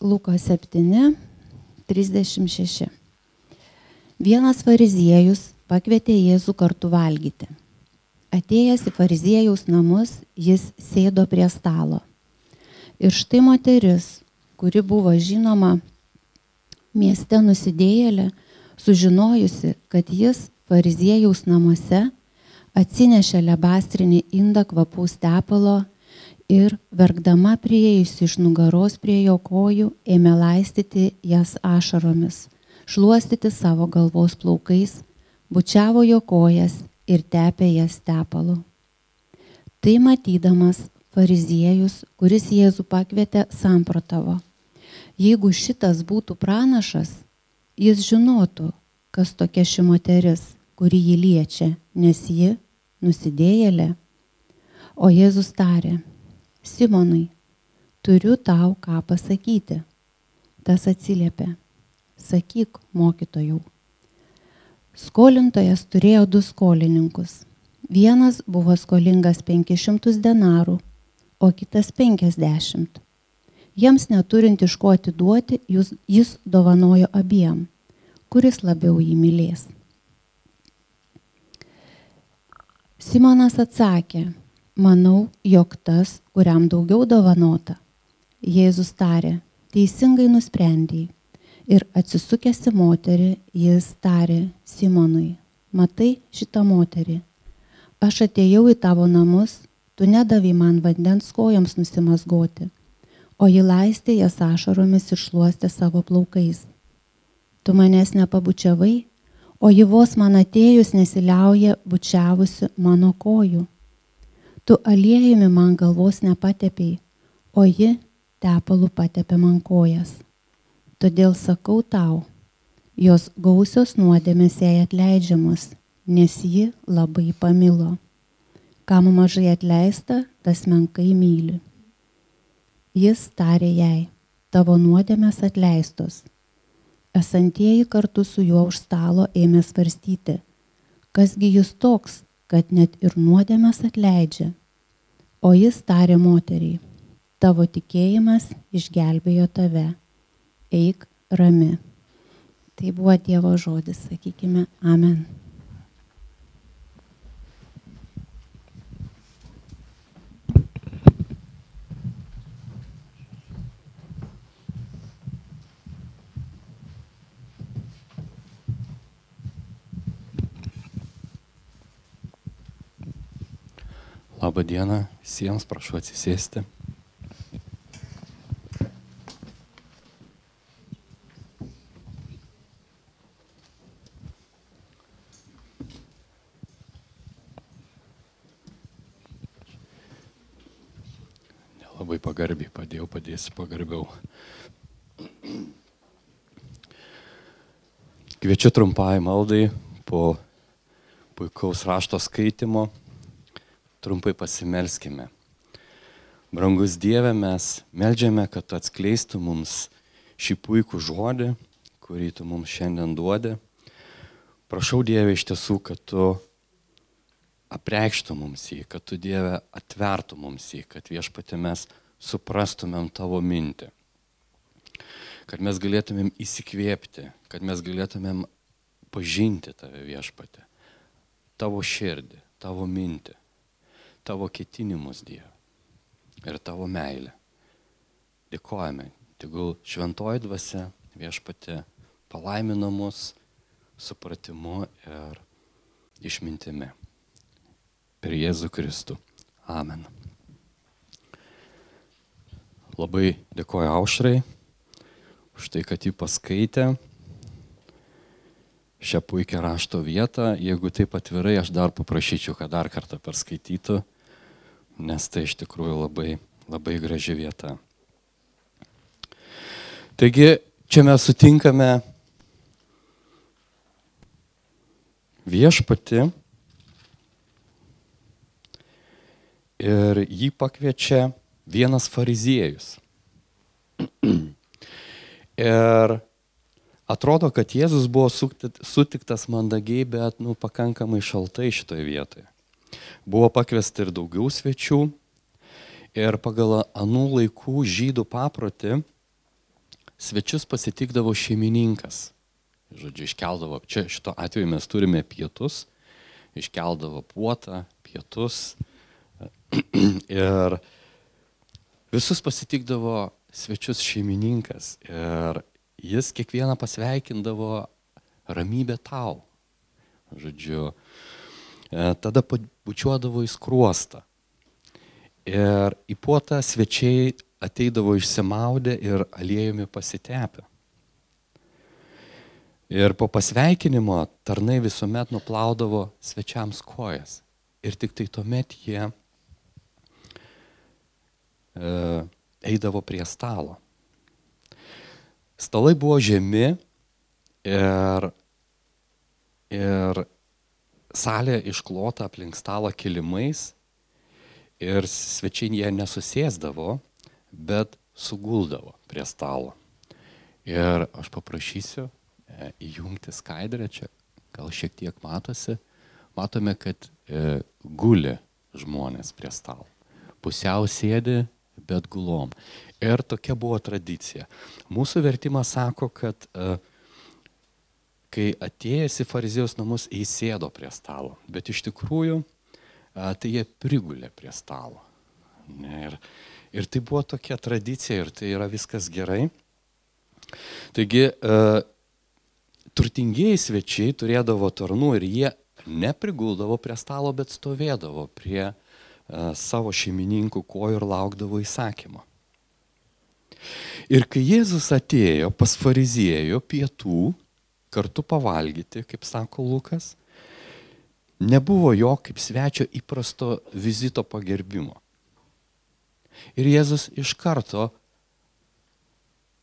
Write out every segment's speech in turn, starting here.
Luko 7, 36. Vienas fariziejus pakvietė Jėzų kartu valgyti. Atėjęs į fariziejaus namus, jis sėdo prie stalo. Ir štai moteris, kuri buvo žinoma mieste nusidėjėlė, sužinojusi, kad jis fariziejaus namuose atsinešė lebastrinį indą kvapų stepalo ir verkdama prieėjusi iš nugaros prie jo kojų ėmė laistyti jas ašaromis, šluostyti savo galvos plaukais, bučiavo jo kojas ir tepė jas tepalu. Tai matydamas fariziejus, kuris Jėzų pakvietė, samprotavo. Jeigu šitas būtų pranašas, jis žinotų, kas tokia ši moteris, kuri jį liečia, nes ji nusidėjėlė. O Jėzus tarė, Simonai, turiu tau ką pasakyti. Tas atsiliepė, sakyk mokytojau. Skolintojas turėjo du skolininkus. Vienas buvo skolingas 500 denarų, o kitas 50. Jiems neturint iš ko atiduoti, jis, dovanojo abiem, kuris labiau jį mylės. Simonas atsakė, Manau, jog tas, kuriam daugiau dovanota. Jėzus tarė, teisingai nusprendėjai. Ir atsisukęs į moterį, jis tarė Simonui, matai šitą moterį. Aš atėjau į tavo namus, tu nedavai man vandens kojoms nusimasgoti, o ji laistė jas ašaromis ir šluostė savo plaukais. Tu manęs nepabučiavai, o ji vos man atėjus nesiliauja bučiavusi mano kojų tu aliejumi man galvos nepatepėjai, o ji tepalų patepė man kojas. Todėl sakau tau, jos gausios nuodėmės jai atleidžiamos, nes ji labai pamilo. Kam mažai atleista, tas menkai myli. Jis tarė jai, tavo nuodėmės atleistos. Esantieji kartu su juo už stalo ėmė svarstyti, kasgi jis toks, kad net ir nuodėmės atleidžia. O jis tarė moteriai, tavo tikėjimas išgelbėjo tave, eik rami. Tai buvo Dievo žodis, sakykime, amen. Labą dieną visiems, prašau atsisėsti. Nelabai pagarbiai padėjau, padėsiu pagarbiau. Kviečiu trumpai maldai po puikaus rašto skaitimo trumpai pasimelskime. Brangus Dieve, mes melžiame, kad tu atskleistų mums šį puikų žodį, kurį tu mums šiandien duodi. Prašau Dieve iš tiesų, kad tu apreikštų mums jį, kad tu Dieve atvertų mums jį, kad viešpatė mes suprastumėm tavo mintį. Kad mes galėtumėm įsikvėpti, kad mes galėtumėm pažinti tave viešpatė, tavo širdį, tavo mintį tavo ketinimus, Dieve, ir tavo meilę. Dėkojame, tegul šventoji dvasia viešpatė palaimina mus supratimu ir išmintimi. Per Jėzų Kristų. Amen. Labai dėkoju Aušrai už tai, kad jį paskaitė šią puikią rašto vietą. Jeigu taip atvirai, aš dar paprašyčiau, kad dar kartą perskaitytų nes tai iš tikrųjų labai, labai graži vieta. Taigi čia mes sutinkame viešpati ir jį pakviečia vienas fariziejus. Ir atrodo, kad Jėzus buvo sutiktas mandagiai, bet nu, pakankamai šaltai šitoje vietoje. Buvo pakviesti ir daugiau svečių. Ir pagal anų laikų žydų paprotį svečius pasitikdavo šeimininkas. Žodžiu, iškeldavo, čia šito atveju mes turime pietus, iškeldavo puotą, pietus. Ir visus pasitikdavo svečius šeimininkas. Ir jis kiekvieną pasveikindavo ramybė tau. Žodžiu, e, tada bučiuodavo į skruostą. Ir į puotą svečiai ateidavo išsimaudę ir aliejumi pasitepę. Ir po pasveikinimo tarnai visuomet nuplaudavo svečiams kojas. Ir tik tai tuomet jie e, eidavo prie stalo. Stalai buvo žemi ir, ir salė išklota aplink stalą kilimais ir svečiai jie nesusėsdavo, bet suguldavo prie stalo. Ir aš paprašysiu e, įjungti skaidrę čia, gal šiek tiek matosi. Matome, kad e, guli žmonės prie stalo. Pusiau sėdi, bet gulom. Ir tokia buvo tradicija. Mūsų vertimas sako, kad e, kai atėjęs į fariziejus namus įsėdo prie stalo, bet iš tikrųjų tai jie prigulė prie stalo. Ir, ir tai buvo tokia tradicija ir tai yra viskas gerai. Taigi, turtingieji svečiai turėdavo tarnų ir jie nepriguldavo prie stalo, bet stovėdavo prie savo šeimininkų kojų ir laukdavo įsakymo. Ir kai Jėzus atėjo pas fariziejų pietų kartu pavalgyti, kaip sako Lukas, nebuvo jo kaip svečio įprasto vizito pagerbimo. Ir Jėzus iš karto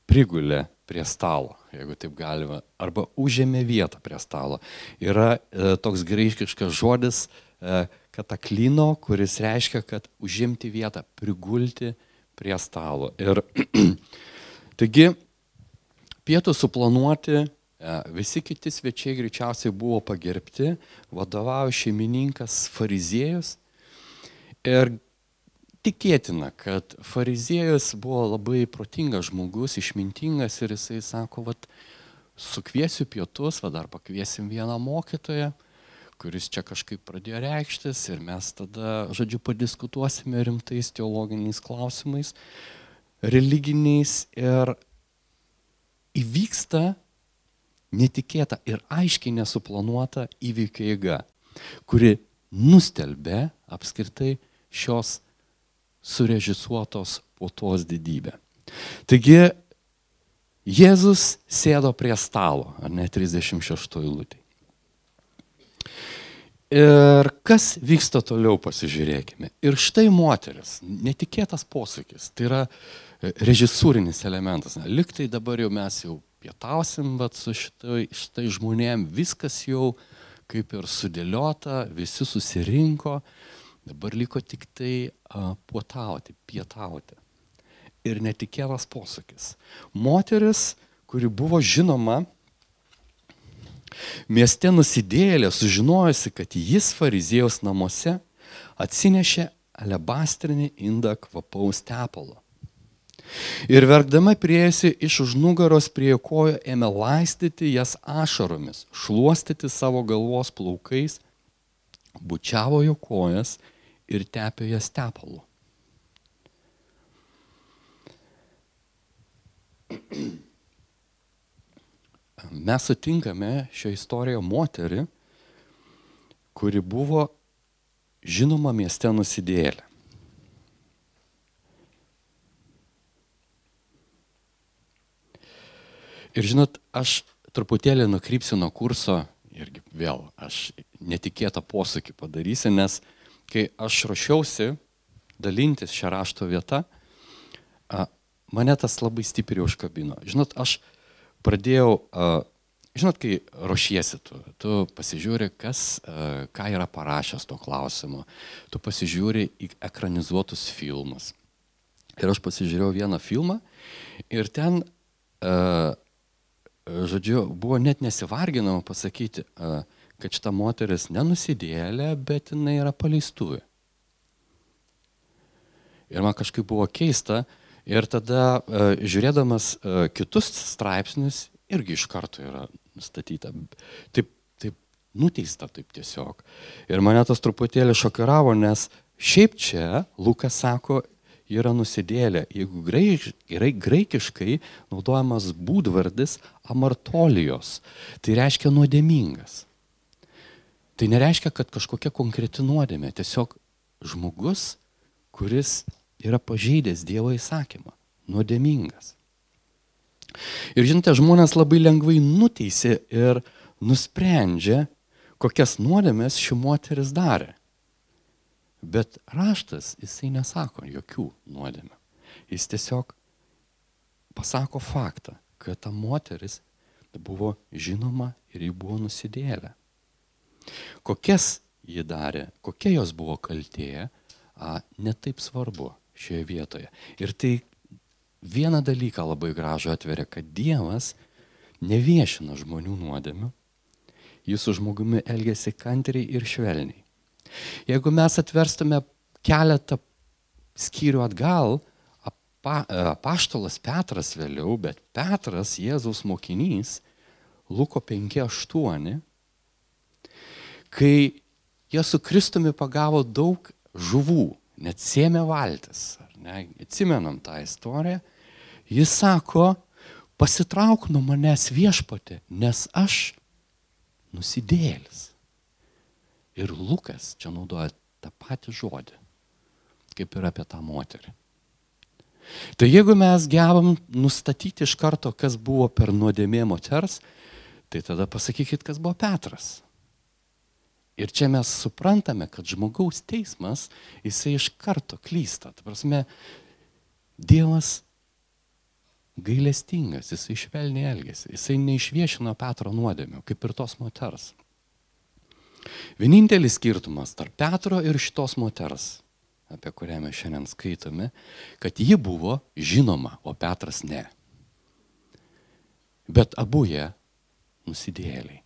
prigulė prie stalo, jeigu taip galima, arba užėmė vietą prie stalo. Yra e, toks graikiškas žodis e, kataklino, kuris reiškia, kad užimti vietą, prigulti prie stalo. Ir taigi, pietų suplanuoti visi kiti svečiai greičiausiai buvo pagerbti, vadovavo šeimininkas fariziejus. Ir tikėtina, kad fariziejus buvo labai protingas žmogus, išmintingas ir jisai sako, vad, sukviesiu pietus, vad dar pakviesim vieną mokytoją, kuris čia kažkaip pradėjo reikštis ir mes tada, žodžiu, padiskutuosime rimtais teologiniais klausimais, religiniais ir įvyksta netikėta ir aiškiai nesuplanuota įvykio eiga, kuri nustelbė apskritai šios surežisuotos puotos didybę. Taigi Jėzus sėdo prie stalo, ar ne 36 lūtė. Ir kas vyksta toliau, pasižiūrėkime. Ir štai moteris, netikėtas posūkis, tai yra režisūrinis elementas. Liktai dabar jau mes jau pietausim, bet su šitai, šitai žmonėm viskas jau kaip ir sudėliota, visi susirinko, dabar liko tik tai a, puotauti, pietauti. Ir netikėtas posūkis. Moteris, kuri buvo žinoma, mieste nusidėlė, sužinojusi, kad jis fariziejos namuose atsinešė alebastrinį indą kvapaus tepalo Ir verkdama prieėsi iš už nugaros prie kojo ėmė laistyti jas ašaromis, šluostyti savo galvos plaukais, bučiavo jo kojas ir tepė jas tepalu. Mes sutinkame šią istoriją moterį, kuri buvo žinoma mieste nusidėlė. Ir žinot, aš truputėlį nukrypsiu nuo kurso irgi vėl, aš netikėtą posūkį padarysiu, nes kai aš ruošiausi dalintis šią rašto vietą, mane tas labai stipriai užkabino. Žinot, aš pradėjau, žinot, kai ruošiesi, tu, tu pasižiūri, kas, ką yra parašęs to klausimu, tu pasižiūri į ekranizuotus filmus. Ir aš pasižiūrėjau vieną filmą ir ten uh, žodžiu, buvo net nesivarginama pasakyti, kad šita moteris nenusidėlė, bet jinai yra paleistuvė. Ir man kažkaip buvo keista, Ir tada žiūrėdamas kitus straipsnius irgi iš karto yra nustatyta. Taip, taip nuteista taip tiesiog. Ir mane tas truputėlį šokiravo, nes šiaip čia Lukas sako, yra nusidėlė. Jeigu gerai graikiškai naudojamas būdvardis amartolijos, tai reiškia nuodėmingas. Tai nereiškia, kad kažkokia konkreti nuodėmė, tiesiog žmogus, kuris yra pažeidęs Dievo įsakymą, nuodėmingas. Ir žinote, žmonės labai lengvai nuteisė ir nusprendžia, kokias nuodėmės ši moteris darė. Bet raštas jisai nesako jokių nuodėmių. Jis tiesiog pasako faktą, kad ta moteris buvo žinoma ir ji buvo nusidėlė. Kokias ji darė, kokia jos buvo kaltė, netaip svarbu šioje vietoje. Ir tai vieną dalyką labai gražų atveria, kad Dievas neviešina žmonių nuodėmių, jis su žmogumi elgesi kantriai ir švelniai. Jeigu mes atverstume keletą skyrių atgal, apaštalas Petras vėliau, bet Petras, Jėzaus mokinys, Luko 5.8, kai jie su Kristumi pagavo daug žuvų, net sėmė valtis, ne, atsimenam tą istoriją, jis sako, pasitrauk nuo manęs viešpatė, nes aš nusidėlis. Ir Lukas čia naudoja tą patį žodį, kaip ir apie tą moterį. Tai jeigu mes gebam nustatyti iš karto, kas buvo per nuodėmė moters, tai tada pasakykit, kas buvo Petras. Ir čia mes suprantame, kad žmogaus teismas, jisai iš karto klysta. Ta prasme, Dievas gailestingas, jisai švelniai elgesi, jisai neišviešino Petro nuodėmių, kaip ir tos moters. Vienintelis skirtumas tarp Petro ir šitos moters, apie kurią mes šiandien skaitome, kad ji buvo žinoma, o Petras ne. Bet abu jie nusidėliai.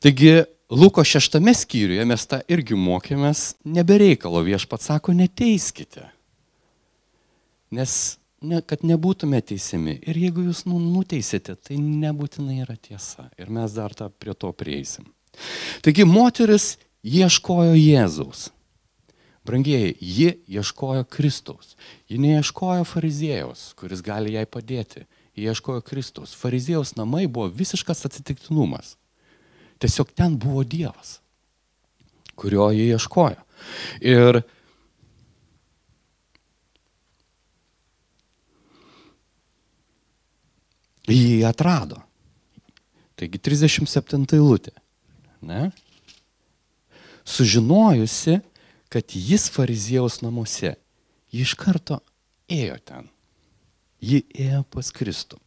Taigi Luko šeštame skyriuje mes tą irgi mokėmės, nebereikalo viešpat sako, neteiskite. Nes ne, kad nebūtume teisimi. Ir jeigu jūs nu, nuteisėte, tai nebūtinai yra tiesa. Ir mes dar tą prie to prieisim. Taigi moteris ieškojo Jėzaus. Brangieji, ji ieškojo Kristaus. Ji neieškojo fariziejaus, kuris gali jai padėti. Ji ieškojo Kristaus. Fariziejaus namai buvo visiškas atsitiktinumas. Tiesiog ten buvo Dievas, kurio jie ieškojo. Ir jį atrado. Taigi 37 eilutė. Ne? Sužinojusi, kad jis fariziejaus namuose, ji iš karto ėjo ten. Ji ėjo pas Kristų.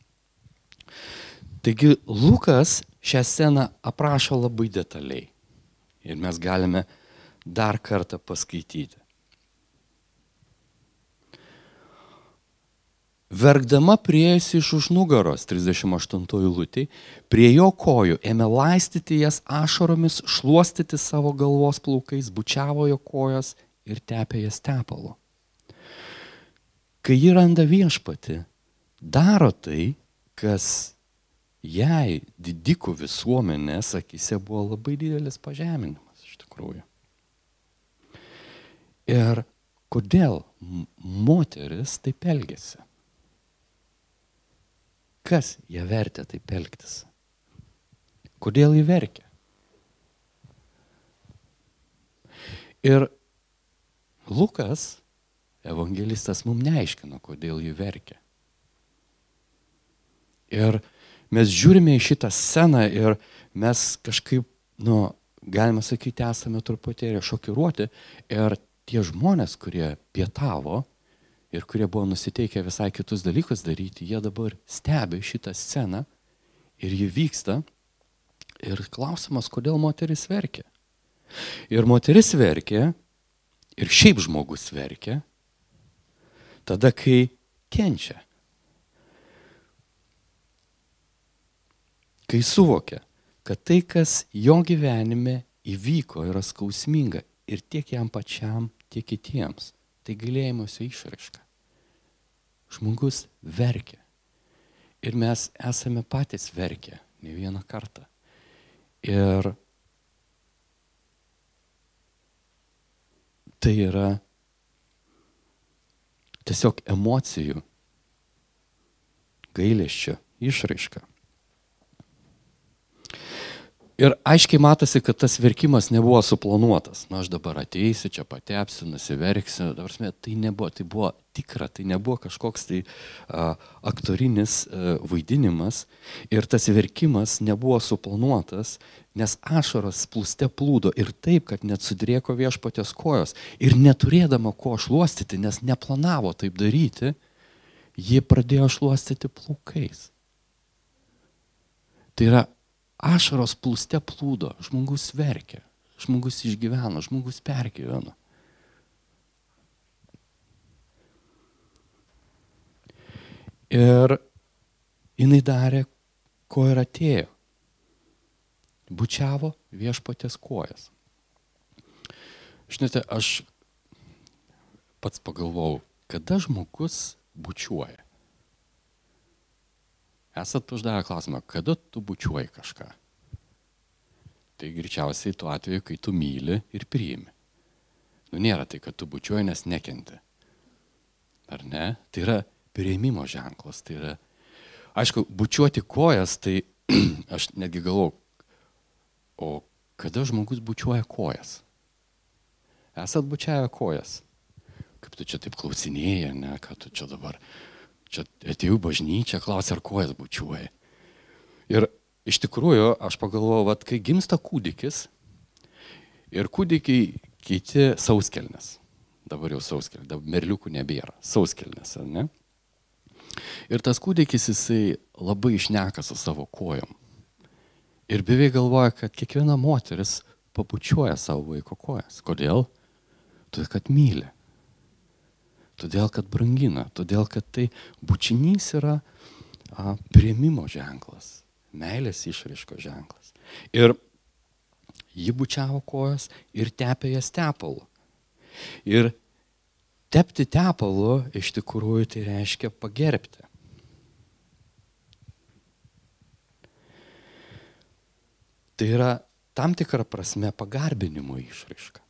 Taigi Lukas šią sceną aprašo labai detaliai. Ir mes galime dar kartą paskaityti. Verkdama prieėjusi iš už nugaros 38 lūtį, prie jo kojų ėmė laistyti jas ašaromis, šluostyti savo galvos plaukais, bučiavo jo kojas ir tepė jas tepalu. Kai ji randa viešpati, daro tai, kas jai didikų visuomenės akise buvo labai didelis pažeminimas iš tikrųjų. Ir kodėl moteris taip elgesi? Kas ją vertė taip elgtis? Kodėl jį verkia? Ir Lukas, evangelistas, mums neaiškino, kodėl jį verkia. Ir mes žiūrime į šitą sceną ir mes kažkaip, nu, galima sakyti, esame truputėlį šokiruoti. Ir tie žmonės, kurie pietavo, ir kurie buvo nusiteikę visai kitus dalykus daryti, jie dabar stebi šitą sceną ir ji vyksta. Ir klausimas, kodėl moteris verkia. Ir moteris verkia, ir šiaip žmogus verkia, tada, kai kenčia. Kai suvokia, kad tai, kas jo gyvenime įvyko, yra skausminga ir tiek jam pačiam, tiek kitiems. Tai gailėjimuose išraiška. Žmogus verkia. Ir mes esame patys verkę ne vieną kartą. Ir tai yra tiesiog emocijų, gailėščio išraiška. Ir aiškiai matosi, kad tas verkimas nebuvo suplanuotas. Na, aš dabar ateisiu, čia patepsiu, nusiverksiu. Dabar, tai nebuvo, tai buvo tikra, tai nebuvo kažkoks tai a, aktorinis a, vaidinimas. Ir tas verkimas nebuvo suplanuotas, nes ašaros plūste plūdo ir taip, kad net sudrėko viešpatės kojos. Ir neturėdama ko šluostyti, nes neplanavo taip daryti, ji pradėjo šluostyti plaukais. Tai yra ašaros plūste plūdo, žmogus verkia, žmogus išgyveno, žmogus pergyveno. Ir jinai darė, ko ir atėjo. Bučiavo viešpatės kojas. Žinote, aš pats pagalvojau, kada žmogus bučiuoja. Esat uždavę klausimą, kada tu bučiuoji kažką? Tai greičiausiai tuo atveju, kai tu myli ir priimi. Nu nėra tai, kad tu bučiuoji, nes nekenti. Ar ne? Tai yra prieimimo ženklas. Tai yra, aišku, bučiuoti kojas, tai aš netgi galvoju, o kada žmogus bučiuoja kojas? Esat bučiavę kojas? Kaip tu čia taip klausinėjai, ne, ką tu čia dabar čia atėjau bažnyčią, klausė, ar kojas bučiuoja. Ir iš tikrųjų, aš pagalvojau, kad kai gimsta kūdikis ir kūdikiai keiti sauskelnes, dabar jau sauskelnes, dabar merliukų nebėra, sauskelnes, ar ne? Ir tas kūdikis jisai labai išneka su savo kojom. Ir beveik galvoja, kad kiekviena moteris papučiuoja savo vaiko kojas. Kodėl? Todėl, kad myli todėl kad brangina, todėl kad tai bučinys yra a, prieimimo ženklas, meilės išraiško ženklas. Ir ji bučiavo kojas ir tepė jas tepalu. Ir tepti tepalu iš tikrųjų tai reiškia pagerbti. Tai yra tam tikra prasme pagarbinimo išraiška.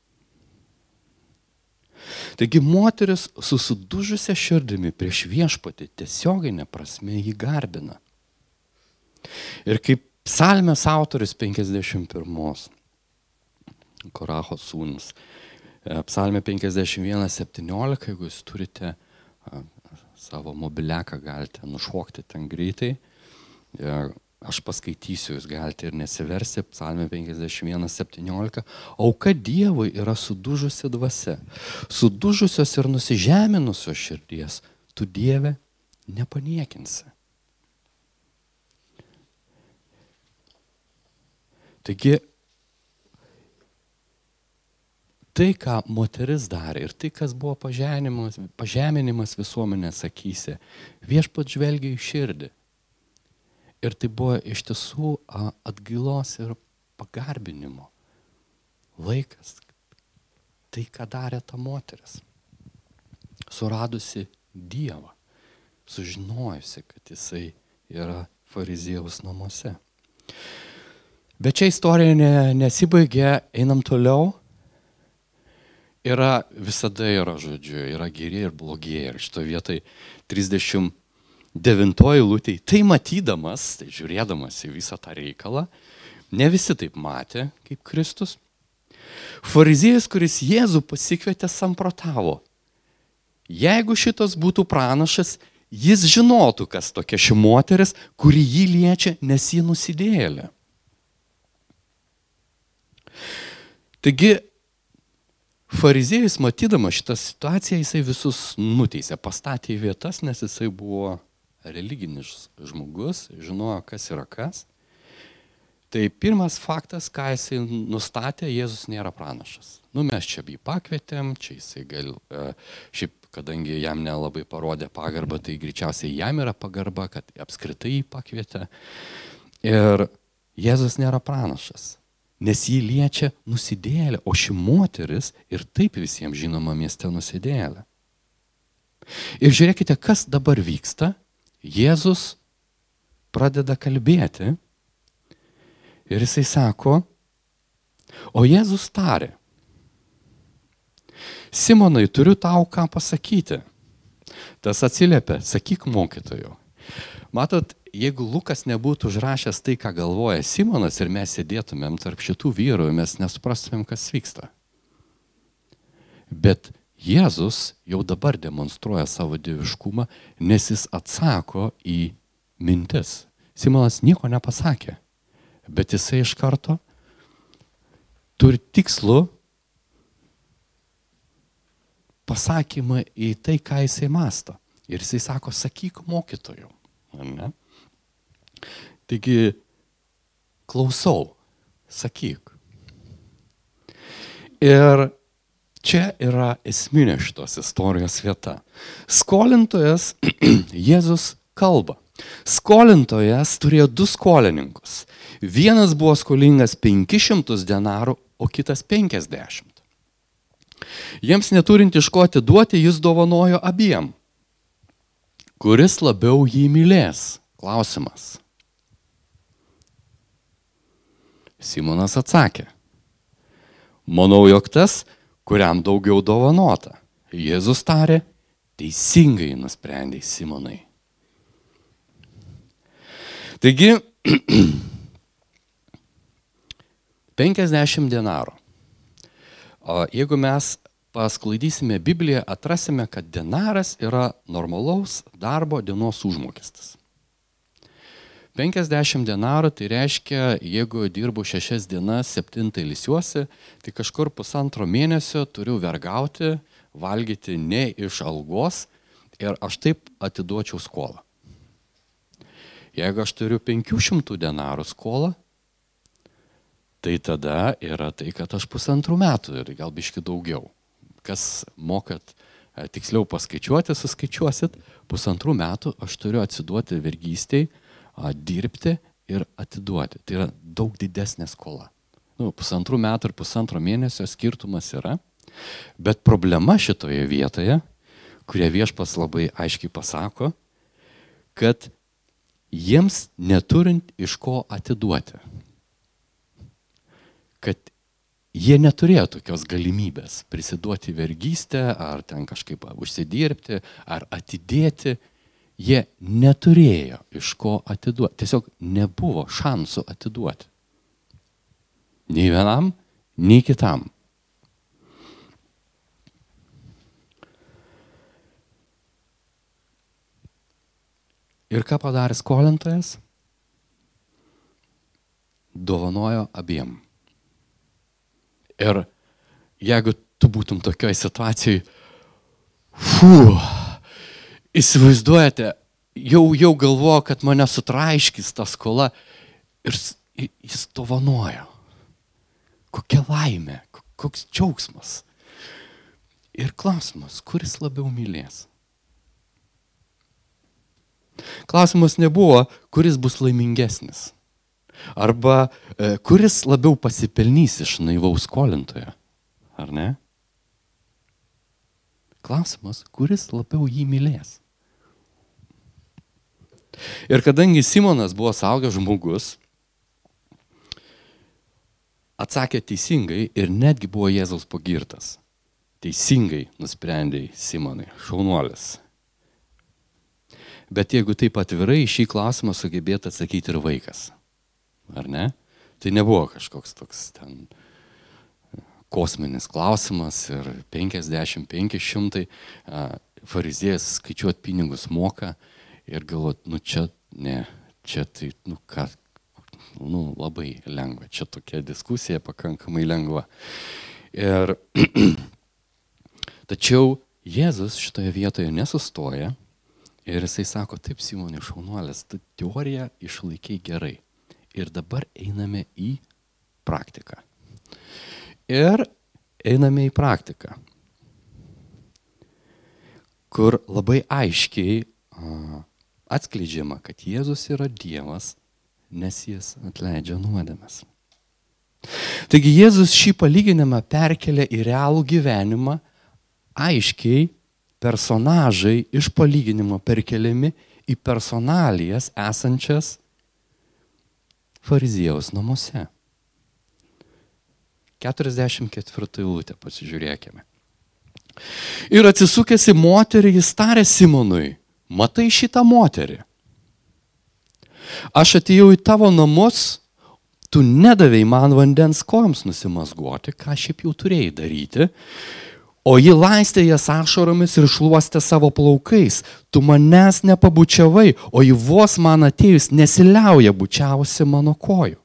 Taigi moteris susidužusią širdimi prieš viešpatį tiesioginė prasme jį garbina. Ir kaip psalmės autoris 51, Koracho sūnus, e, psalmė 51.17, jeigu jūs turite savo mobiliaką, galite nušokti ten greitai. Aš paskaitysiu, jūs galite ir nesiversti, psalmė 51.17. Auka Dievui yra sudužusi dvasia, sudužusios ir nusižeminusios širdies, tu Dieve nepaniekinsi. Taigi, tai, ką moteris darė ir tai, kas buvo pažeminimas visuomenės akise, viešpat žvelgia į širdį Ir tai buvo iš tiesų atgailos ir pagarbinimo laikas. Tai, ką darė ta moteris. Suradusi Dievą, sužinojusi, kad jisai yra fariziejaus namuose. Bet čia istorija ne, nesibaigė, einam toliau. Yra, visada yra, žodžiu, yra geri ir blogieji. Ir šito vietai 30 devintoji lūtė, tai matydamas, tai žiūrėdamas į visą tą reikalą, ne visi taip matė kaip Kristus. Fariziejus, kuris Jėzų pasikvietė, samprotavo. Jeigu šitas būtų pranašas, jis žinotų, kas tokia ši moteris, kuri jį liečia, nes jį nusidėlė. Taigi, fariziejus, matydamas šitą situaciją, jisai visus nuteisė, pastatė į vietas, nes jisai buvo religinis žmogus, žinojo, kas yra kas. Tai pirmas faktas, ką jisai nustatė, Jėzus nėra pranašas. Nu, mes čia jį pakvietėm, čia jisai gal, e, šiaip, kadangi jam nelabai parodė pagarbą, tai greičiausiai jam yra pagarba, kad apskritai jį pakvietė. Ir Jėzus nėra pranašas. nes jį liečia nusidėlė, o ši moteris ir taip visiems žinoma mieste nusidėlė. Ir žiūrėkite, kas dabar vyksta. Jėzus pradeda kalbėti ir jisai sako, o Jėzus tarė, Simonai, turiu tau ką pasakyti. Tas atsiliepia, sakyk mokytoju. Matot, jeigu Lukas nebūtų užrašęs tai, ką galvoja Simonas ir mes sėdėtumėm tarp šitų vyrų, mes nesuprastumėm, kas vyksta. Bet Jėzus jau dabar demonstruoja savo dieviškumą, nes jis atsako į mintis. Simonas nieko nepasakė, bet jisai iš karto turi tikslų pasakymą į tai, ką jisai masto. Ir jisai sako, sakyk mokytojų. Ne? Taigi, klausau, sakyk. Ir čia yra esminė šitos istorijos vieta. Skolintojas Jėzus kalba. Skolintojas turėjo du skolininkus. Vienas buvo skolingas 500 denarų, o kitas 50. Jiems neturint iš ko atiduoti, jis dovanojo abiem. Kuris labiau jį mylės? Klausimas. Simonas atsakė. Manau, jog tas, kuriam daugiau dovanota. Jėzus tarė, teisingai nusprendė Simonai. Taigi, 50 denarų. O jeigu mes pasklaidysime Bibliją, atrasime, kad denaras yra normalaus darbo dienos užmokestis. 50 denarų tai reiškia, jeigu dirbu 6 dienas, 7 ilsiuosi, tai kažkur pusantro mėnesio turiu vergauti, valgyti ne iš algos ir aš taip atiduočiau skolą. Jeigu aš turiu 500 denarų skolą, tai tada yra tai, kad aš pusantrų metų ir gal biški daugiau. Kas mokat tiksliau paskaičiuoti, suskaičiuosit, pusantrų metų aš turiu atsiduoti vergystiai, dirbti ir atiduoti. Tai yra daug didesnė skola. Nu, pusantrų metų ir pusantro mėnesio skirtumas yra, bet problema šitoje vietoje, kurie viešpas labai aiškiai pasako, kad jiems neturint iš ko atiduoti, kad jie neturėjo tokios galimybės prisiduoti vergystę ar ten kažkaip užsidirbti ar atidėti jie neturėjo iš ko atiduoti. Tiesiog nebuvo šansų atiduoti. Nei vienam, nei kitam. Ir ką padarė skolintojas? Dovanojo abiem. Ir jeigu tu būtum tokioj situacijai, fuh, Įsivaizduojate, jau, jau galvoju, kad mane sutraiškis ta skola ir jis dovanojo. Kokia laimė, koks džiaugsmas. Ir klausimas, kuris labiau mylės? Klausimas nebuvo, kuris bus laimingesnis. Arba e, kuris labiau pasipelnys iš naivaus skolintojo. Ar ne? Klausimas, kuris labiau jį mylės. Ir kadangi Simonas buvo saugęs žmogus, atsakė teisingai ir netgi buvo Jėzaus pagirtas. Teisingai nusprendė Simonai, šaunuolis. Bet jeigu taip atvirai šį klausimą sugebėtų atsakyti ir vaikas, ar ne? Tai nebuvo kažkoks toks ten kosminis klausimas ir 50-500 fariziejus skaičiuoti pinigus moka, ir galvot, nu čia ne, čia tai, nu ką, nu labai lengva, čia tokia diskusija pakankamai lengva. Ir tačiau Jėzus šitoje vietoje nesustoja ir jisai sako, taip Simonai šaunuolės, tu teoriją išlaikiai gerai. Ir dabar einame į praktiką. Ir einame į praktiką, kur labai aiškiai atskleidžiama, kad Jėzus yra Dievas, nes jis atleidžia nuodėmes. Taigi Jėzus šį palyginimą perkelia į realų gyvenimą, aiškiai personažai iš palyginimo perkeliami į personalijas esančias fariziejaus namuose. 44 eilutę pasižiūrėkime. Ir atsisukęs į moterį, jis tarė Simonui, matai šitą moterį. Aš atėjau į tavo namus, tu nedavėjai man vandens kojoms nusimasguoti, ką šiaip jau turėjai daryti, o ji laistė jas ašaromis ir šluostė savo plaukais. Tu manęs nepabučiavai, o ji vos man atėjus nesiliauja bučiavusi mano kojų.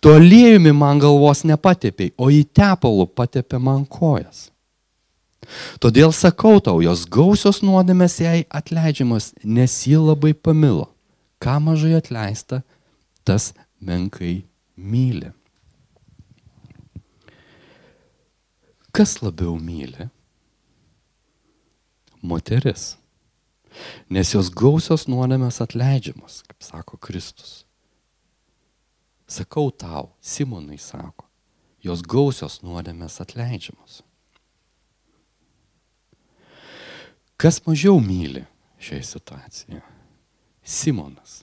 Tu aliejumi man galvos nepatepėjai, o į tepalų patepė man kojas. Todėl sakau tau, jos gausios nuodėmės jai atleidžiamas, nes ji labai pamilo. Ką mažai atleista, tas menkai myli. Kas labiau myli? Moteris. Nes jos gausios nuodėmės atleidžiamos, kaip sako Kristus. Sakau tau, Simonai sako, jos gausios nuodėmės atleidžiamos. Kas mažiau myli šiai situacijai? Simonas.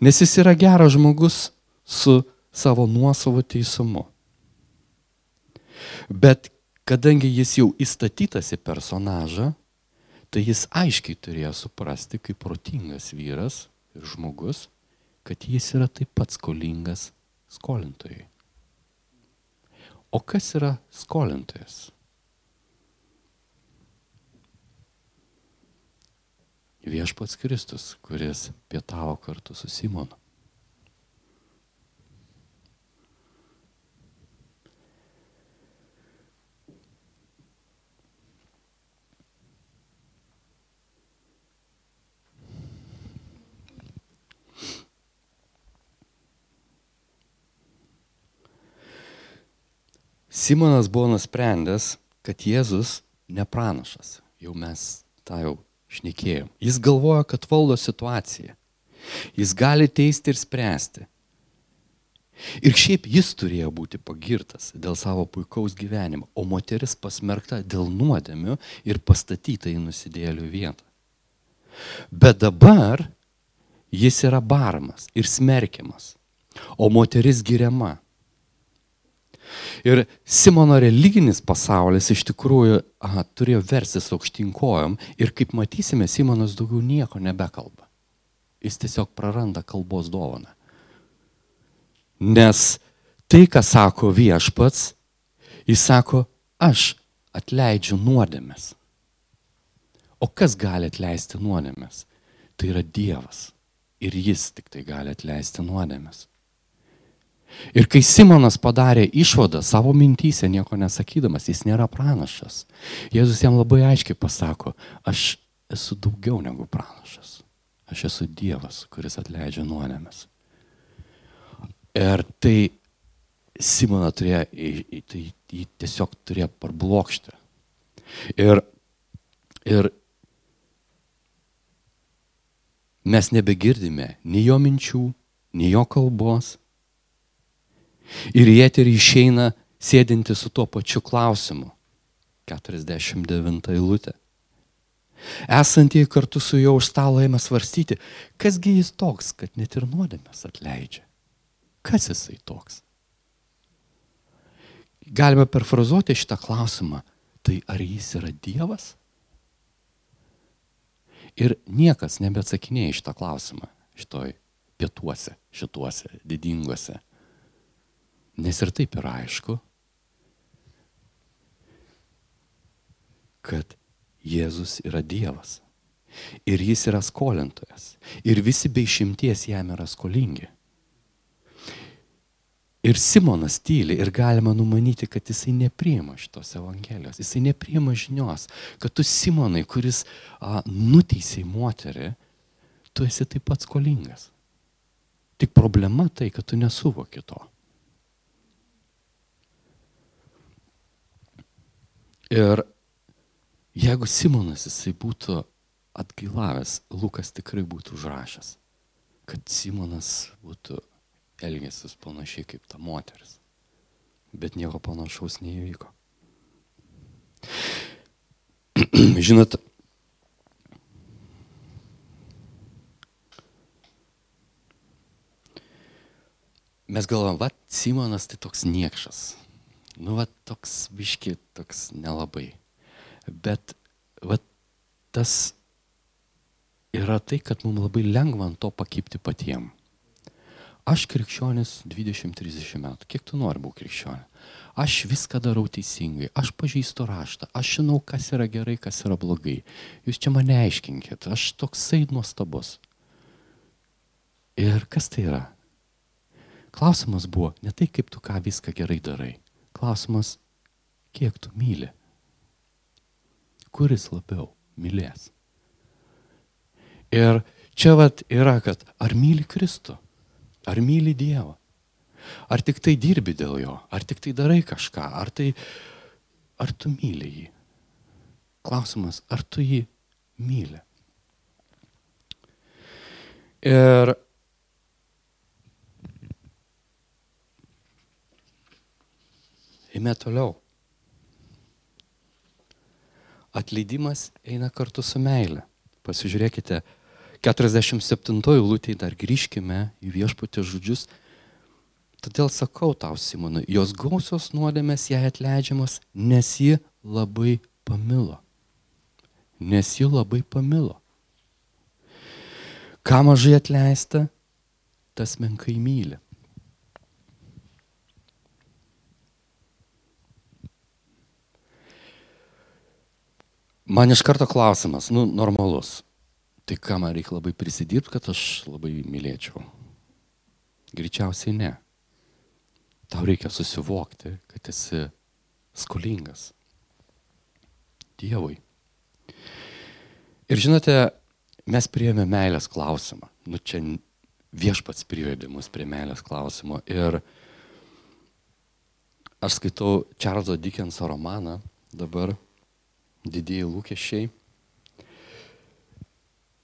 Nes jis yra geras žmogus su savo nuosavo teisumu. Bet kadangi jis jau įstatytas į personažą, tai jis aiškiai turėjo suprasti, kaip protingas vyras ir žmogus, kad jis yra taip pat skolingas skolintojai. O kas yra skolintojas? Viešpats Kristus, kuris pietavo kartu su Simonu. Simonas buvo nusprendęs, kad Jėzus nepranašas. Jau mes tą jau šnekėjom. Jis galvoja, kad valdo situaciją. Jis gali teisti ir spręsti. Ir šiaip jis turėjo būti pagirtas dėl savo puikaus gyvenimo, o moteris pasmerkta dėl nuodėmių ir pastatyta į nusidėlių vietą. Bet dabar jis yra baramas ir smerkiamas, o moteris giriama. Ir Simono religinis pasaulis iš tikrųjų aha, turėjo versis aukštinkojom ir kaip matysime, Simonas daugiau nieko nebekalba. Jis tiesiog praranda kalbos dovaną. Nes tai, ką sako viešpats, jis sako, aš atleidžiu nuodėmės. O kas gali atleisti nuodėmės? Tai yra Dievas. Ir jis tik tai gali atleisti nuodėmės. Ir kai Simonas padarė išvadą savo mintysę, nieko nesakydamas, jis nėra pranašas. Jėzus jam labai aiškiai pasako, aš esu daugiau negu pranašas. Aš esu Dievas, kuris atleidžia nuodėmės. Ir tai Simoną turėjo, tai jį tiesiog turėjo parblokšti. Ir, ir mes nebegirdime nei jo minčių, nei jo kalbos, Ir į eterį išeina sėdinti su tuo pačiu klausimu. 49 eilutė. Esantieji kartu su juo už stalo ėmė svarstyti, kasgi jis toks, kad net ir nuodėmės atleidžia. Kas jisai toks? Galime perfrazuoti šitą klausimą. Tai ar jis yra Dievas? Ir niekas nebeatsakinėja šitą klausimą šitoj pietuose, šituose didinguose Nes ir taip yra aišku, kad Jėzus yra Dievas. Ir jis yra skolintojas. Ir visi be išimties jam yra skolingi. Ir Simonas tyli ir galima numanyti, kad jisai nepriima šitos Evangelijos, jisai nepriima žinios, kad tu Simonai, kuris a, nuteisėjai moterį, tu esi taip pat skolingas. Tik problema tai, kad tu nesuvoki to. Ir jeigu Simonas jisai būtų atgailavęs, Lukas tikrai būtų užrašęs. kad Simonas būtų elgęsis panašiai kaip ta moteris. Bet nieko panašaus neįvyko. Žinot, mes galvom, va, Simonas tai toks niekšas. Nu, va, toks biški, toks nelabai. Bet, va, tas yra tai, kad mums labai lengva ant to pakipti patiem. Aš krikščionis 20-30 metų. Kiek tu nori būti krikščionis? Aš viską darau teisingai, aš pažįstu raštą, aš žinau, kas yra gerai, kas yra blogai. Jūs čia mane aiškinkit, aš toksai nuostabus. Ir kas tai yra? Klausimas buvo ne tai, kaip tu ką viską gerai darai. Klausimas, kiek tu myli. Kuris labiau mylės? Ir čia vat yra, kad ar myli Kristų, ar myli Dievą, ar tik tai dirbi dėl jo, ar tik tai darai kažką, ar, tai, ar tu myli jį. Klausimas, ar tu jį myli. Ir Eime toliau. Atleidimas eina kartu su meile. Pasižiūrėkite, 47 eilutėje dar grįžkime į viešputį žodžius. Todėl sakau tau, Simonai, jos gausios nuodėmės jai atleidžiamos, nes ji labai pamilo. Nes ji labai pamilo. Ką mažai atleista, tas menkai myli. Man iš karto klausimas, nu, normalus. Tai ką man reikia labai prisidirbti, kad aš labai mylėčiau? Greičiausiai ne. Tau reikia susivokti, kad esi skolingas Dievui. Ir žinote, mes priėmėme meilės klausimą. Nu čia viešpats privedė mus prie meilės klausimo. Ir aš skaitau Čarlzo Dickenso romaną dabar didieji lūkesčiai.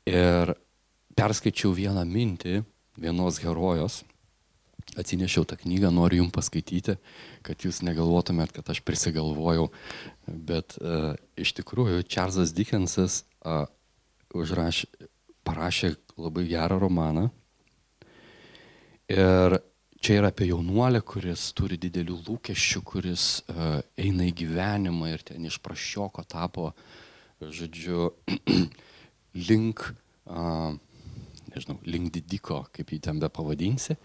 Ir perskaičiau vieną mintį vienos herojos, atsinešiau tą knygą, noriu jums paskaityti, kad jūs negalvotumėt, kad aš prisigalvojau, bet uh, iš tikrųjų Čarlzas Dickensas uh, užrašė, parašė labai gerą romaną. Ir čia yra apie jaunuolę, kuris turi didelių lūkesčių, kuris uh, eina į gyvenimą ir ten iš prašioko tapo, žodžiu, link, uh, nežinau, link didiko, kaip jį ten be pavadinsi.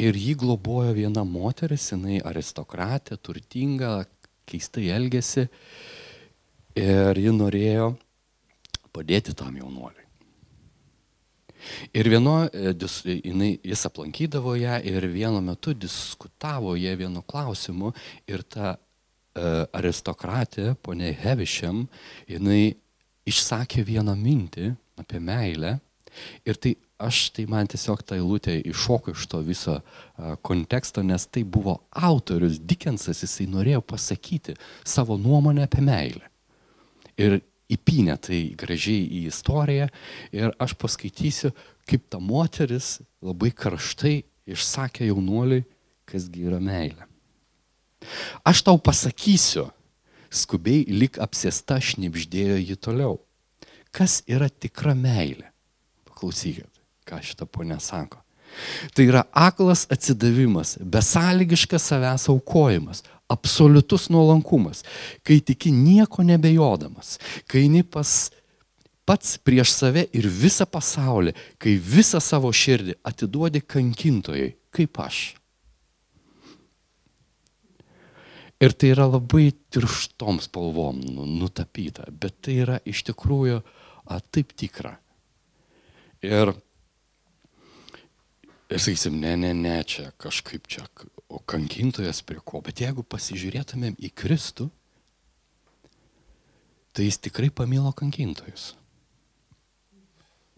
Ir jį globojo viena moteris, jinai aristokratė, turtinga, keistai elgesi. Ir ji norėjo padėti tam jaunuoliui. Ir vieno, e, jinai, jis aplankydavo ją ir vienu metu diskutavo jie vienu klausimu ir ta uh, aristokratė, ponė Hevišiam, jinai išsakė vieną mintį apie meilę ir tai aš, tai man tiesiog ta eilutė iššoko iš to viso uh, konteksto, nes tai buvo autorius Dickensas, jisai norėjo pasakyti savo nuomonę apie meilę. Ir įpynė tai gražiai į istoriją ir aš paskaitysiu, kaip ta moteris labai karštai išsakė jaunuoliui, kasgi yra meilė. Aš tau pasakysiu, skubiai lik apsėsta šnipždėjo ji toliau. Kas yra tikra meilė? Paklausykit, ką šitą ponę sako. Tai yra aklas atsidavimas, besąlygiškas savęs aukojimas, absoliutus nuolankumas, kai tiki nieko nebejodamas, kai eini pas pats prieš save ir visą pasaulį, kai visą savo širdį atiduodi kankintojai, kaip aš. Ir tai yra labai tirštom spalvom nu, nutapyta, bet tai yra iš tikrųjų a, taip tikra. Ir, ir sakysim, ne, ne, ne, čia kažkaip čia o kankintojas prie ko. Bet jeigu pasižiūrėtumėm į Kristų, tai jis tikrai pamilo kankintojus.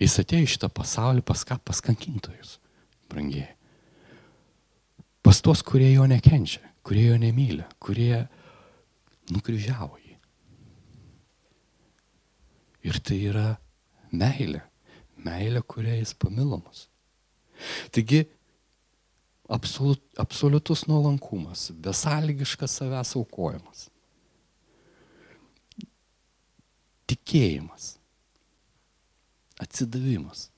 Jis atėjo į šitą pasaulį pas ką? Pas kankintojus, brangiai. Pas tuos, kurie jo nekenčia, kurie jo nemyli, kurie nukryžiavo jį. Ir tai yra meilė. Meilė, kuria jis pamilomas. Taigi, absoliut, absoliutus nuolankumas, besąlygiškas savęs aukojimas. Tikėjimas. Atsidavimas.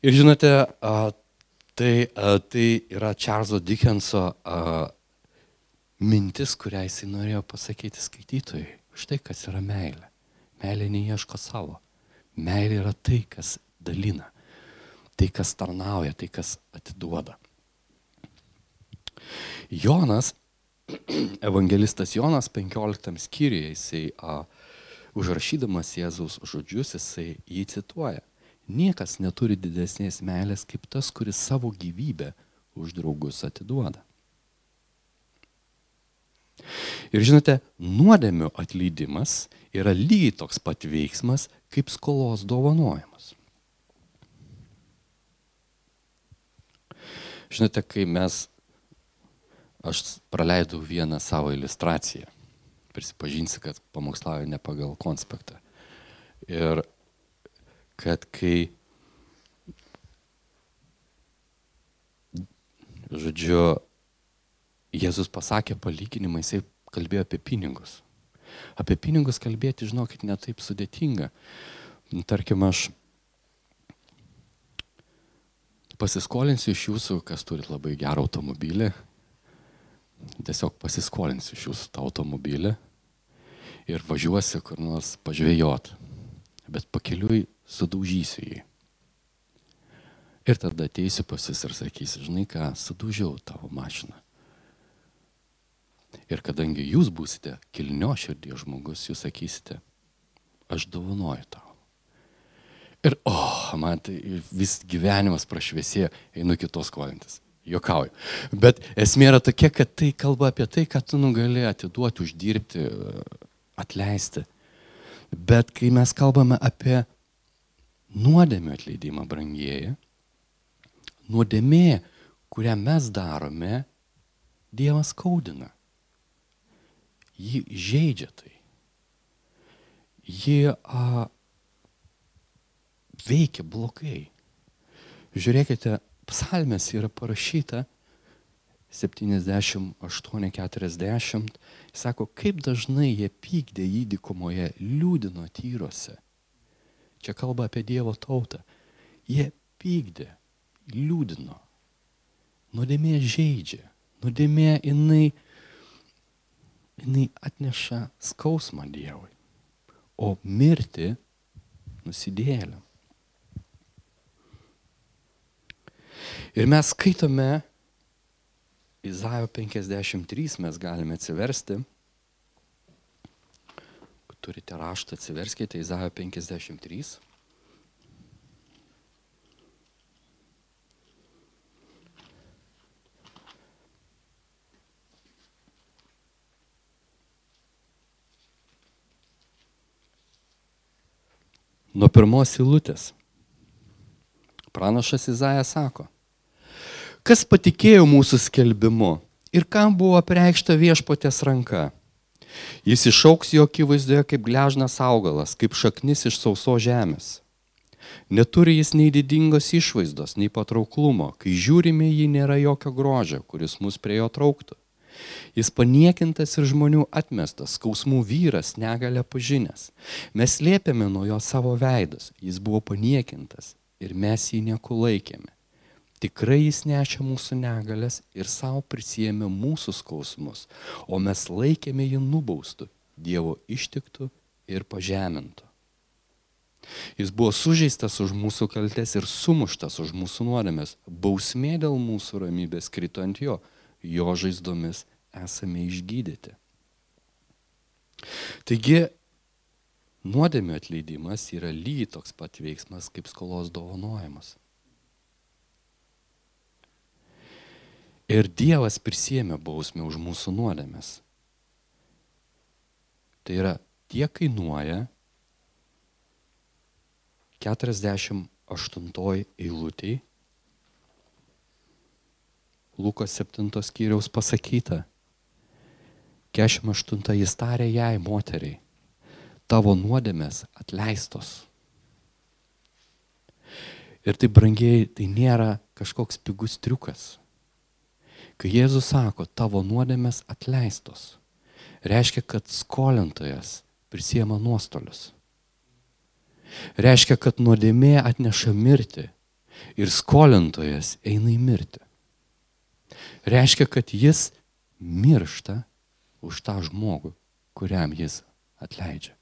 Ir žinote, tai, tai yra Čarlzo Dickenso mintis, kurią jisai norėjo pasakyti skaitytojui. Štai kas yra meilė. Meilė neieško savo. Meilė yra tai, kas dalina. Tai, kas tarnauja, tai, kas atiduoda. Jonas, evangelistas Jonas 15 skyriuje, jisai a, užrašydamas Jėzaus žodžius, jisai jį cituoja. Niekas neturi didesnės meilės kaip tas, kuris savo gyvybę už draugus atiduoda. Ir žinote, nuodėmių atleidimas yra lygiai toks pat veiksmas kaip skolos dovanojimas. Žinote, kai mes, aš praleidau vieną savo iliustraciją, prisipažinsiu, kad pamokslauju ne pagal konspektą. Ir kad kai, žodžiu, Jėzus pasakė palyginimą, jisai kalbėjo apie pinigus. Apie pinigus kalbėti, žinokit, netaip sudėtinga. Tarkim, aš pasiskolinsiu iš jūsų, kas turit labai gerą automobilį, tiesiog pasiskolinsiu iš jūsų tą automobilį ir važiuosiu kur nors pažvėjot, bet pakeliui sudaužysiu jį. Ir tada ateisiu pas jūs ir sakysiu, žinai ką, sudaužiau tavo mašiną. Ir kadangi jūs būsite kilnio širdies žmogus, jūs sakysite, aš dovanoju tau. Ir, o, oh, man tai vis gyvenimas prašviesėjo, einu kitos skolintis. Jokauju. Bet esmė yra tokia, kad tai kalba apie tai, kad tu nugali atiduoti, uždirbti, atleisti. Bet kai mes kalbame apie nuodėmio atleidimą, brangieji, nuodėmė, kurią mes darome, Dievas skaudina. Ji žaidžia tai. Ji a, veikia blogai. Žiūrėkite, psalmės yra parašyta 78-40. Jis sako, kaip dažnai jie pykdė jį dykumoje, liūdino tyrose. Čia kalba apie Dievo tautą. Jie pykdė, liūdino. Nuodėmė žaidžia. Nuodėmė jinai, jinai atneša skausmą Dievui. O mirti nusidėlėm. Ir mes skaitome Izaijo 53, mes galime atsiversti turite raštą, atsiverskite Izaijo 53. Nuo pirmos eilutės. Pranašas Izaja sako, kas patikėjo mūsų skelbimu ir kam buvo preikšta viešpotės ranka Jis išauks jo akivaizdoje kaip gležnas augalas, kaip šaknis iš sauso žemės. Neturi jis nei didingos išvaizdos, nei patrauklumo, kai žiūrime jį nėra jokio grožio, kuris mus prie jo trauktų. Jis paniekintas ir žmonių atmestas, skausmų vyras, negalę pažinęs. Mes lėpėme nuo jo savo veidus, jis buvo paniekintas ir mes jį nekulaikėme. Tikrai jis nešė mūsų negalės ir savo prisėmė mūsų skausmus, o mes laikėme jį nubaustų, Dievo ištiktų ir pažemintų. Jis buvo sužeistas už mūsų kaltes ir sumuštas už mūsų nuodėmės. Bausmė dėl mūsų ramybės krito ant jo, jo žaizdomis esame išgydyti. Taigi, nuodėmio atleidimas yra lygiai toks pat veiksmas kaip skolos dovanojimas. Ir Dievas prisėmė bausmę už mūsų nuodėmės. Tai yra tiek kainuoja 48 eilutėj Lukos 7 skyriaus pasakyta. 48 jis tarė jai, moteriai, tavo nuodėmės atleistos. Ir tai brangiai, tai nėra kažkoks pigus triukas. Kai Jėzus sako, tavo nuodėmės atleistos, reiškia, kad skolintojas prisiema nuostolius. Reiškia, kad nuodėmė atneša mirtį ir skolintojas eina į mirtį. Reiškia, kad jis miršta už tą žmogų, kuriam jis atleidžia.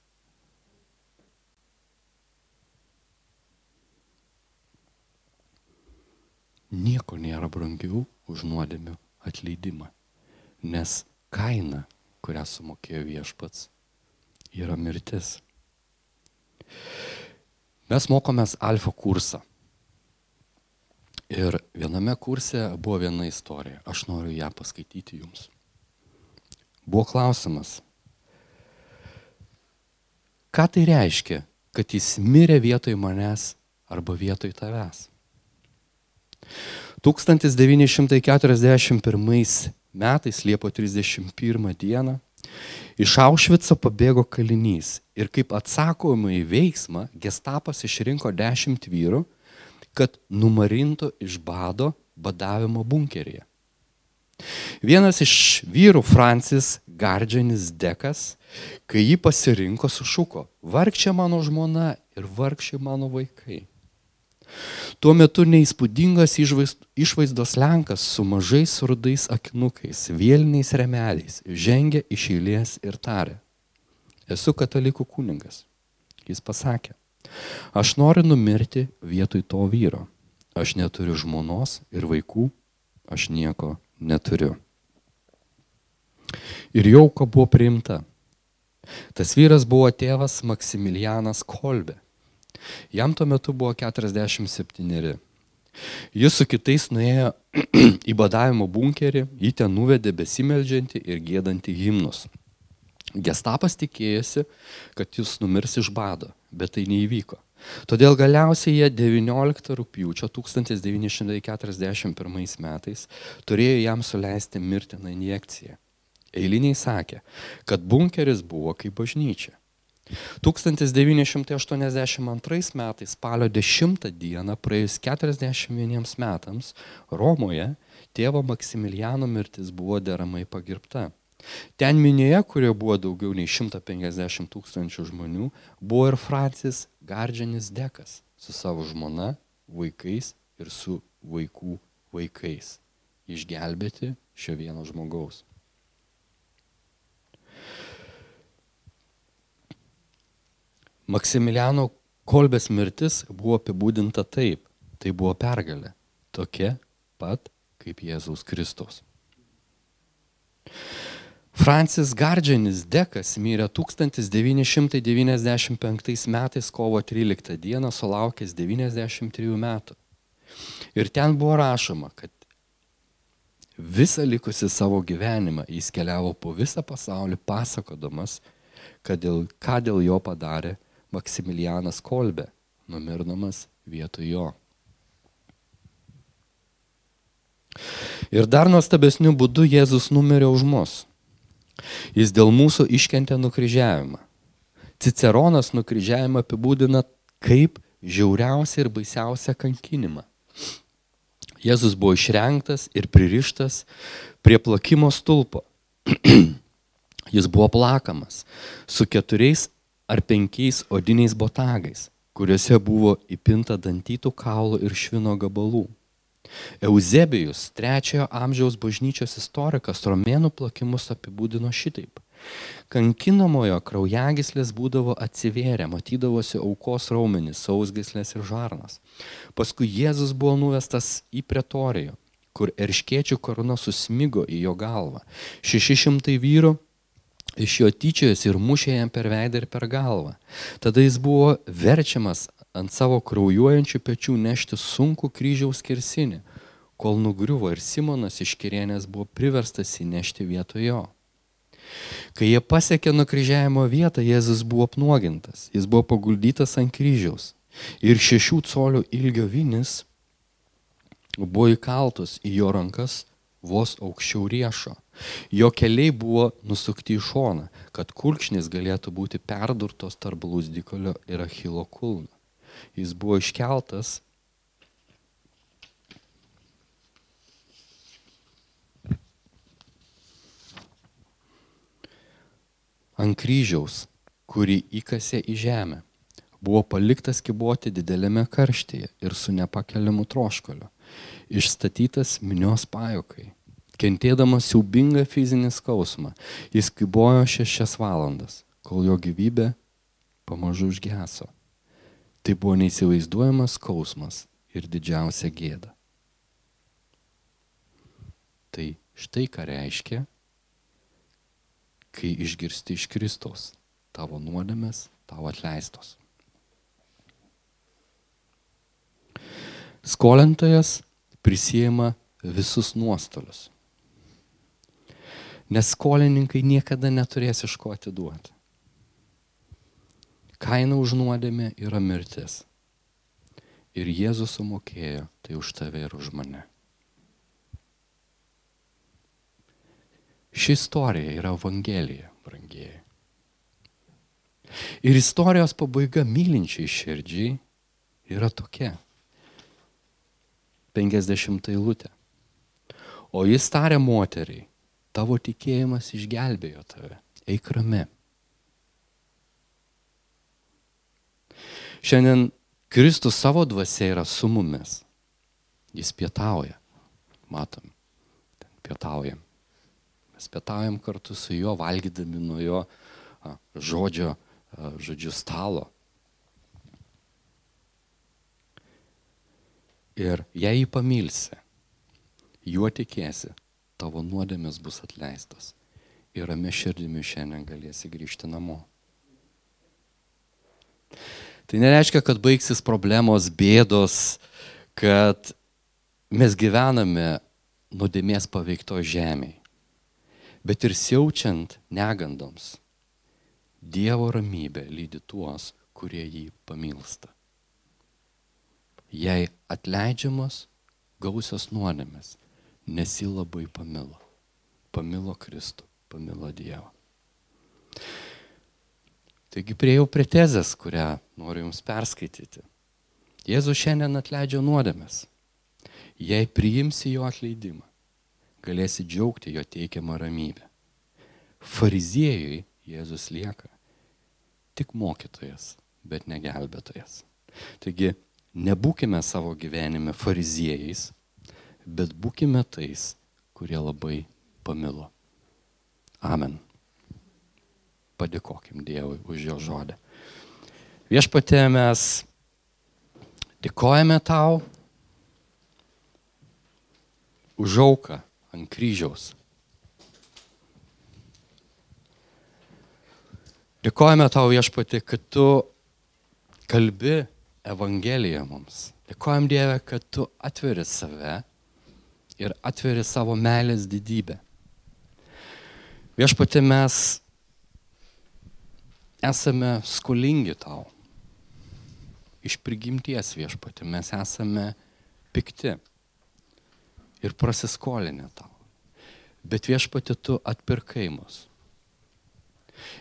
Nieko nėra brangiau už nuodėmių atleidimą, nes kaina, kurią sumokėjo viešpats, yra mirtis. Mes mokomės alfa kursą. Ir viename kurse buvo viena istorija. Aš noriu ją paskaityti jums. Buvo klausimas, ką tai reiškia, kad jis mirė vietoj manęs arba vietoj tavęs. 1941 metais Liepo 31 dieną Iš Aušvico pabėgo kalinys ir kaip atsakomą į veiksmą gestapas išrinko dešimt vyrų, kad numarintų iš bado badavimo bunkeryje. Vienas iš vyrų, Francis Gardžianis Dekas, kai jį pasirinko, sušuko, vargščia mano žmona ir vargščiai mano vaikai. Tuo metu neįspūdingas išvaizdos Lenkas su mažais rudais akinukais, vėliniais remeliais žengė iš eilės ir tarė, esu katalikų kuningas. Jis pasakė, aš noriu numirti vietoj to vyro. Aš neturiu žmonos ir vaikų, aš nieko neturiu. Ir jau ko buvo priimta. Tas vyras buvo tėvas Maksimilianas Kolbė Jam tuo metu buvo 47. Jis su kitais nuėjo į badavimo bunkerį, jį ten nuvedė besimeldžiantį ir gėdantį himnus. Gestapas tikėjosi, kad jis numirs iš bado, bet tai neįvyko. Todėl galiausiai jie 19 rūpjūčio 1941 metais turėjo jam suleisti mirtiną injekciją. Eiliniai sakė, kad bunkeris buvo kaip bažnyčia. 1982 metais spalio 10 dieną, praėjus 41 metams, Romoje tėvo Maksimiliano mirtis buvo deramai pagirbta. Ten minėje, kurioje buvo daugiau nei 150 tūkstančių žmonių, buvo ir Francis Gardžianis Dekas su savo žmona, vaikais ir su vaikų vaikais. Išgelbėti šio vieno žmogaus. Maksimiliano Kolbės mirtis buvo apibūdinta taip. Tai buvo pergalė. Tokia pat kaip Jėzaus Kristus. Francis Gardžianis Dekas mirė 1995 metais kovo 13 dieną sulaukęs 93 metų. Ir ten buvo rašoma, kad visą likusi savo gyvenimą jis keliavo po visą pasaulį pasakodamas, dėl, ką dėl jo padarė Maksimilianas Kolbė, numirdamas vietoj jo. Ir dar nuostabesniu būdu Jėzus numirė už mus. Jis dėl mūsų iškentė nukryžiavimą. Ciceronas nukryžiavimą apibūdina kaip žiauriausią ir baisiausią kankinimą. Jėzus buvo išrenktas ir pririštas prie plakimo stulpo. Jis buvo plakamas su keturiais ar penkiais odiniais botagais, kuriuose buvo įpinta dantytų kaulų ir švino gabalų. Eusebijus, trečiojo amžiaus bažnyčios istorikas, romėnų plakimus apibūdino šitaip. Kankinamojo kraujagislės būdavo atsivėrę, matydavosi aukos raumenis, sausgislės ir žarnas. Paskui Jėzus buvo nuvestas į pretoriją, kur erškiečių karūna susmigo į jo galvą. Šeši šimtai vyrų iš jo tyčiojosi ir mušė jam per veidą ir per galvą. Tada jis buvo verčiamas ant savo kraujuojančių pečių nešti sunku kryžiaus kersinį, kol nugriuvo ir Simonas iš Kirienės buvo priverstas įnešti vietoj jo. Kai jie pasiekė nukryžiavimo vietą, Jėzus buvo apnuogintas, jis buvo paguldytas ant kryžiaus ir šešių colių ilgio vinis buvo įkaltos į jo rankas vos aukščiau riešo. Jo keliai buvo nusukti į šoną, kad kulkšnis galėtų būti perdurtos tarp blūzdikolio ir achilo kulno. Jis buvo iškeltas ant kryžiaus, kurį įkasė į žemę. Buvo paliktas kiboti didelėme karštyje ir su nepakeliamu troškoliu išstatytas minios pajokai. Kentėdamas siaubingą fizinį skausmą, jis kibojo šešias valandas, kol jo gyvybė pamažu užgeso. Tai buvo neįsivaizduojamas skausmas ir didžiausia gėda. Tai štai ką reiškia, kai išgirsti iš Kristos tavo nuodėmės, tavo atleistos. Skolintojas prisijima visus nuostolius. Nes skolininkai niekada neturės iš ko atiduoti. Kaina už nuodėmę yra mirtis. Ir Jėzus sumokėjo tai už tave ir už mane. Ši istorija yra Evangelija, brangieji. Ir istorijos pabaiga mylinčiai širdžiai yra tokia. 50 eilutė. O jis tarė moteriai, tavo tikėjimas išgelbėjo tave, eik rami. Šiandien Kristus savo dvasia yra su mumis. Jis pietauja. Matom, ten pietaujam. Mes pietaujam kartu su juo, valgydami nuo jo žodžio, a, žodžiu, stalo. Ir jei jį pamilsi, juo tikėsi, tavo nuodėmės bus atleistos. Ir rami širdimi šiandien galėsi grįžti namo. Tai nereiškia, kad baigsis problemos, bėdos, kad mes gyvename nuodėmės paveikto žemėje. Bet ir siaučiant negandoms, Dievo ramybė lydi tuos, kurie jį pamilsta jai atleidžiamos gausios nuodėmės, nes ji labai pamilo. Pamilo Kristų, pamilo Dievą. Taigi prieėjau prie tezės, kurią noriu Jums perskaityti. Jėzus šiandien atleidžia nuodėmės. Jei priimsi jo atleidimą, galėsi džiaugti jo teikiamą ramybę. Fariziejui Jėzus lieka tik mokytojas, bet negelbėtojas. Taigi Nebūkime savo gyvenime fariziejais, bet būkime tais, kurie labai pamilo. Amen. Padėkokim Dievui už jo žodį. Viešpatė mes dėkojame tau už auką ant kryžiaus. Dėkojame tau viešpatė, kad tu kalbi Evangeliją mums. Dėkojam Dievę, kad tu atveri save ir atveri savo meilės didybę. Viešpatė mes esame skolingi tau. Iš prigimties viešpatė mes esame pikti ir prasiskolinę tau. Bet viešpatė tu atpirkai mus.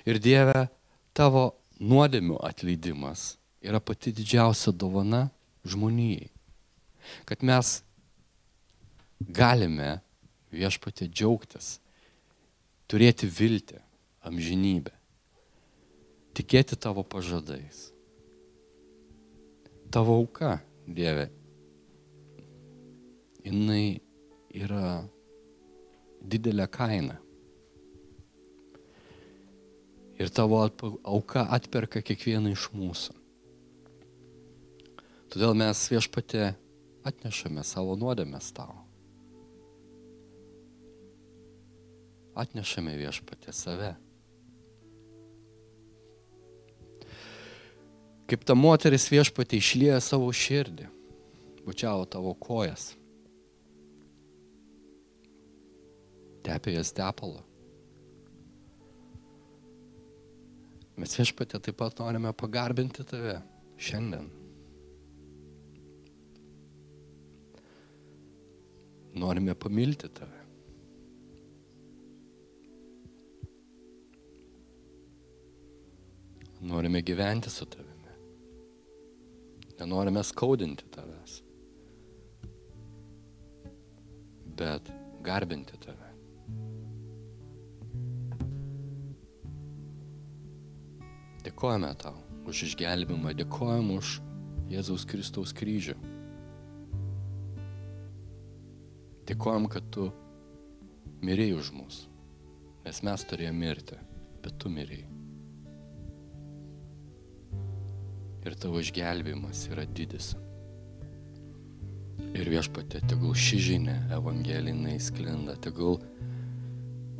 Ir Dieve, tavo nuodėmių atleidimas yra pati didžiausia dovana žmonijai. Kad mes galime viešpatė džiaugtis, turėti viltį, amžinybę, tikėti tavo pažadais. Tavo auka, Dieve, jinai yra didelė kaina. Ir tavo auka atperka kiekvieną iš mūsų. Todėl mes viešpatė atnešame savo nuodėmės tau. Atnešame viešpatė save. Kaip ta moteris viešpatė išlieja savo širdį, bučiavo tavo kojas, tepė jas tepalą. Mes viešpatė taip pat norime pagarbinti tave šiandien. Norime pamilti tave. Norime gyventi su tavimi. Nenorime skaudinti tavęs. Bet garbinti tave. Dėkojame tau už išgelbimą, dėkojam už Jėzaus Kristaus kryžių. Dėkojam, kad tu mirėjai už mus, nes mes turėjome mirti, bet tu mirėjai. Ir tavo išgelbimas yra didis. Ir viešpatė, tegul ši žinia evangelinai sklinda, tegul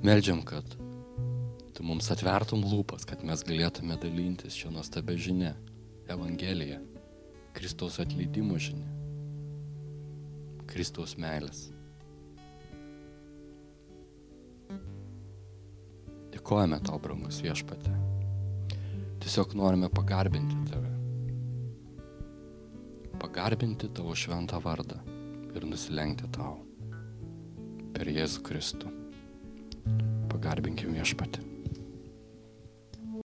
Meldžiam, kad tu mums atvertum lūpas, kad mes galėtume dalintis šią nuostabę žinę, Evangeliją, Kristaus atleidimo žinę, Kristaus meilės. Dėkojame tau, brangus viešpatė. Tiesiog norime pagarbinti tave. Pagarbinti tavo šventą vardą ir nusilenkti tau per Jėzų Kristų pagarbinkim viešpatį.